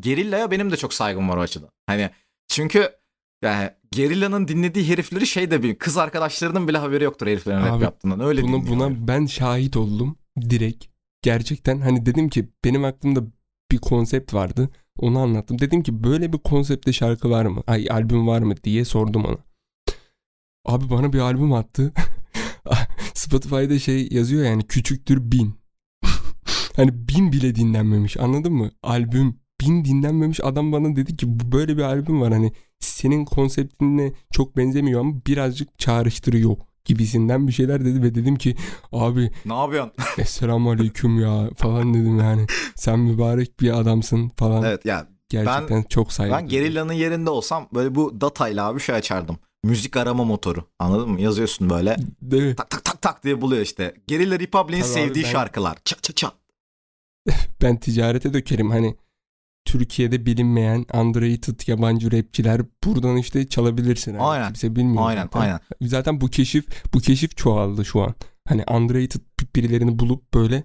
Gerilla'ya benim de çok saygım var o açıdan. Hani çünkü yani Gerilla'nın dinlediği herifleri şey de bilmiyor. Kız arkadaşlarının bile haberi yoktur heriflerin rap Abi, yaptığından. Öyle Buna, buna ben şahit oldum direkt. Gerçekten hani dedim ki benim aklımda bir konsept vardı. Onu anlattım. Dedim ki böyle bir konsepte şarkı var mı? Ay albüm var mı diye sordum ona. Abi bana bir albüm attı. Spotify'da şey yazıyor yani küçüktür bin. hani bin bile dinlenmemiş anladın mı? Albüm bin dinlenmemiş adam bana dedi ki "Bu böyle bir albüm var hani senin konseptinle çok benzemiyor ama birazcık çağrıştırıyor gibisinden bir şeyler dedi ve dedim ki abi Ne yapıyorsun? Esselamu aleyküm ya falan dedim yani. Sen mübarek bir adamsın falan. evet ya Gerçekten çok saygı. ben Gerilla'nın yerinde olsam böyle bu datayla abi şey açardım. Müzik arama motoru. Anladın mı? Yazıyorsun böyle. Mi? Tak tak tak tak diye buluyor işte. Gerilla Republic'in sevdiği ben- şarkılar. Çat çat çat. Ben ticarete dökerim hani Türkiye'de bilinmeyen underrated yabancı rapçiler buradan işte çalabilirsin. Yani. Aynen. Kimse bilmiyor. Aynen zaten. aynen. Zaten bu keşif bu keşif çoğaldı şu an. Hani underrated birilerini bulup böyle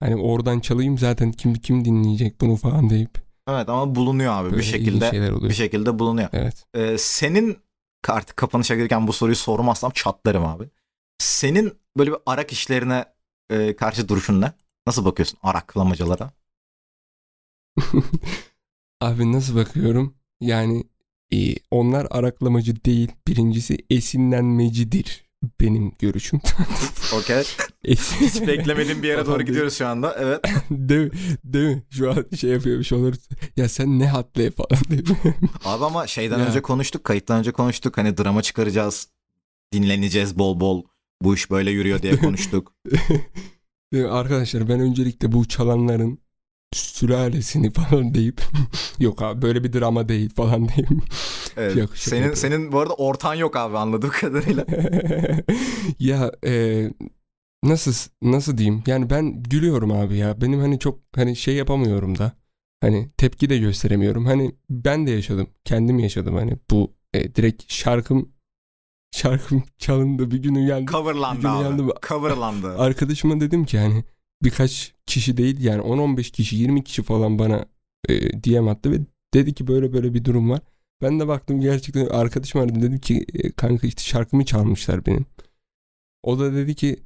hani oradan çalayım zaten kim kim dinleyecek bunu falan deyip Evet ama bulunuyor abi böyle bir şekilde. Bir şekilde bulunuyor. Evet. Ee, senin artık kapanışa gelirken bu soruyu sormazsam çatlarım abi. Senin böyle bir arak işlerine e, karşı duruşun ne? Nasıl bakıyorsun araklamacılara? Abi nasıl bakıyorum? Yani e, onlar araklamacı değil. Birincisi esinlenmecidir benim görüşüm. Okey. Hiç beklemediğim bir yere doğru gidiyoruz şu anda. Evet. değil, mi? değil mi? Şu an şey yapıyormuş olur. Ya sen ne hatlı falan değil mi? Abi ama şeyden Ya. önce konuştuk, kayıttan önce konuştuk. Hani drama çıkaracağız, dinleneceğiz bol bol. Bu iş böyle yürüyor diye konuştuk. Arkadaşlar ben öncelikle bu çalanların sülalesini falan deyip yok abi böyle bir drama değil falan deyip Evet. Yok, senin yapıyorum. senin bu arada ortan yok abi anladığım kadarıyla. ya e, nasıl nasıl diyeyim? Yani ben gülüyorum abi ya. Benim hani çok hani şey yapamıyorum da. Hani tepki de gösteremiyorum. Hani ben de yaşadım. Kendim yaşadım hani bu e, direkt şarkım şarkım çalındı bir gün uyandım. Coverlandı Bir gün uyandım. abi. Coverlandı. Arkadaşıma dedim ki hani birkaç kişi değil yani 10-15 kişi 20 kişi falan bana e, DM attı ve dedi ki böyle böyle bir durum var. Ben de baktım gerçekten arkadaşım aradım dedim ki e, kanka işte şarkımı çalmışlar benim. O da dedi ki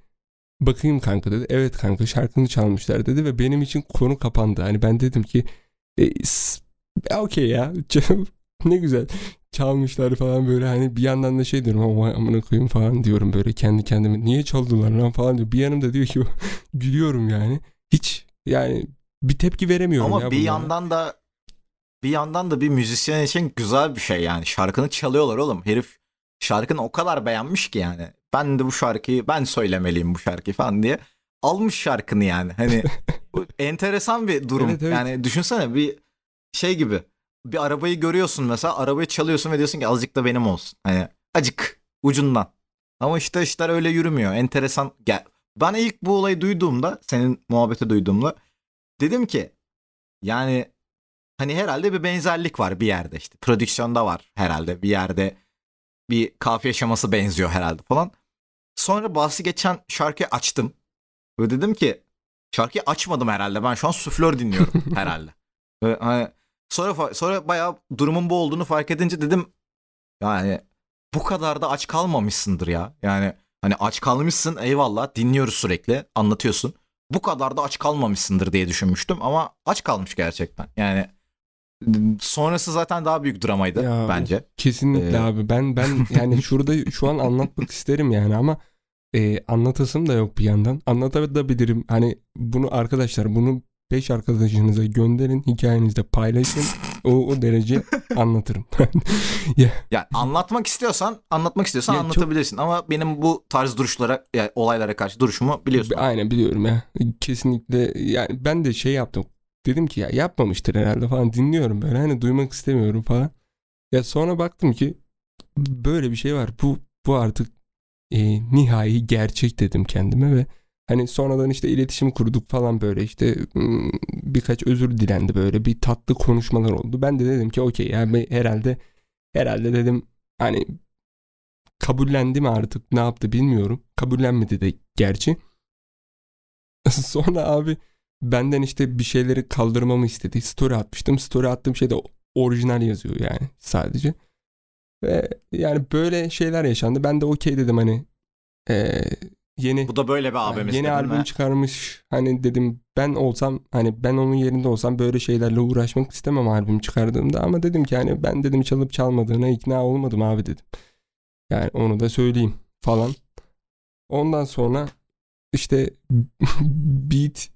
bakayım kanka dedi. Evet kanka şarkını çalmışlar dedi ve benim için konu kapandı. Hani ben dedim ki e, okey ya ne güzel çalmışlar falan böyle hani bir yandan da şey diyorum ama amına koyayım falan diyorum böyle kendi kendime niye çaldılar lan falan diyor. Bir yanımda diyor ki gülüyorum yani. Hiç yani bir tepki veremiyorum Ama ya bir bunlara. yandan da bir yandan da bir müzisyen için güzel bir şey yani. Şarkını çalıyorlar oğlum. Herif şarkını o kadar beğenmiş ki yani. Ben de bu şarkıyı ben söylemeliyim bu şarkıyı falan diye. Almış şarkını yani. Hani bu enteresan bir durum. Evet, evet. Yani düşünsene bir şey gibi. Bir arabayı görüyorsun mesela arabayı çalıyorsun ve diyorsun ki azıcık da benim olsun. Hani acık ucundan. Ama işte işler öyle yürümüyor. Enteresan. Gel. Ben ilk bu olayı duyduğumda senin muhabbeti duyduğumda dedim ki yani hani herhalde bir benzerlik var bir yerde işte. Prodüksiyonda var herhalde bir yerde bir kafiye şeması benziyor herhalde falan. Sonra bahsi geçen şarkıyı açtım. Ve dedim ki şarkıyı açmadım herhalde. Ben şu an suflör dinliyorum herhalde. Ve hani sonra sonra bayağı durumun bu olduğunu fark edince dedim yani bu kadar da aç kalmamışsındır ya. Yani hani aç kalmışsın eyvallah dinliyoruz sürekli anlatıyorsun. Bu kadar da aç kalmamışsındır diye düşünmüştüm ama aç kalmış gerçekten. Yani sonrası zaten daha büyük dramaydı Ya, bence. Kesinlikle Ee, abi. Ben ben yani şurada şu an anlatmak isterim yani ama e, anlatasım da yok bir yandan. Anlatabilirim. Hani bunu arkadaşlar bunu 5 arkadaşınıza gönderin. Hikayenizde paylaşın. O, o derece anlatırım. Yani anlatmak istiyorsan anlatmak istiyorsan Ya çok- anlatabilirsin ama benim bu tarz duruşlara yani olaylara karşı duruşumu biliyorsun. Aynen biliyorum ya. Kesinlikle yani ben de şey yaptım. Dedim ki ya yapmamıştır herhalde falan dinliyorum böyle hani duymak istemiyorum falan. Ya sonra baktım ki böyle bir şey var. Bu bu artık e, nihai gerçek dedim kendime ve hani sonradan işte iletişim kurduk falan böyle işte birkaç özür dilendi böyle bir tatlı konuşmalar oldu. Ben de dedim ki okey yani herhalde herhalde dedim hani kabullendi mi artık ne yaptı bilmiyorum. Kabullenmedi de gerçi. Sonra abi benden işte bir şeyleri kaldırmamı istedi. Story atmıştım. Story attığım şey de orijinal yazıyor yani sadece. Ve yani böyle şeyler yaşandı. Ben de okey dedim hani eee, yeni Bu da böyle bir abimiz. yeni dedin albüm ve çıkarmış. Hani dedim ben olsam hani ben onun yerinde olsam böyle şeylerle uğraşmak istemem albüm çıkardığımda ama dedim ki hani ben dedim çalıp çalmadığına ikna olmadım abi dedim. Yani onu da söyleyeyim falan. Ondan sonra işte beat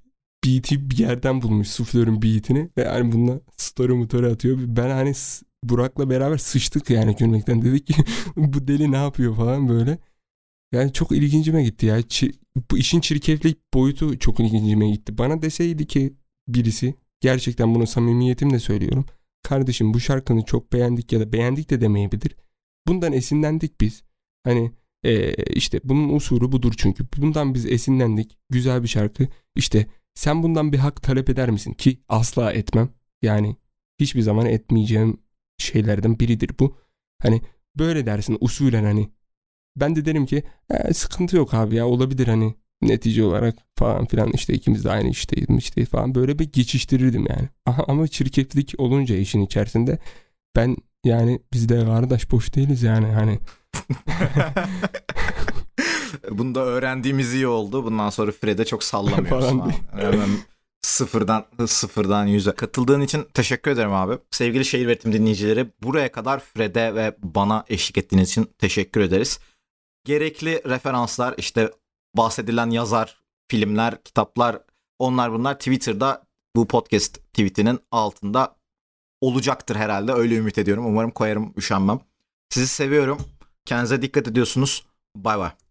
beat'i bir yerden bulmuş suflörün beat'ini ve hani bununla story motoru atıyor. Ben hani Burak'la beraber sıçtık yani gülmekten dedik ki bu deli ne yapıyor falan böyle. Yani çok ilgincime gitti ya. Çi- bu işin çirkeflik boyutu çok ilgincime gitti. Bana deseydi ki birisi gerçekten bunu samimiyetimle söylüyorum. Kardeşim bu şarkını çok beğendik ya da beğendik de demeyebilir. Bundan esinlendik biz. Hani eee, işte bunun usulü budur çünkü. Bundan biz esinlendik. Güzel bir şarkı. İşte sen bundan bir hak talep eder misin? Ki asla etmem. Yani hiçbir zaman etmeyeceğim şeylerden biridir bu. Hani böyle dersin usulen hani. Ben de derim ki "E, sıkıntı yok abi ya olabilir hani netice olarak falan filan işte ikimiz de aynı işteyiz işte falan böyle bir geçiştirirdim yani. Aha, ama çirkeflik olunca işin içerisinde ben yani biz de kardeş boş değiliz yani hani. Bunu da öğrendiğimiz iyi oldu. Bundan sonra Fred'e çok sallamıyoruz. Falan. Hemen sıfırdan sıfırdan yüze. Katıldığın için teşekkür ederim abi. Sevgili şehir üretim dinleyicileri buraya kadar Fred'e ve bana eşlik ettiğiniz için teşekkür ederiz. Gerekli referanslar işte bahsedilen yazar, filmler, kitaplar onlar bunlar Twitter'da bu podcast tweetinin altında olacaktır herhalde. Öyle ümit ediyorum. Umarım koyarım üşenmem. Sizi seviyorum. Kendinize dikkat ediyorsunuz. Bay bay.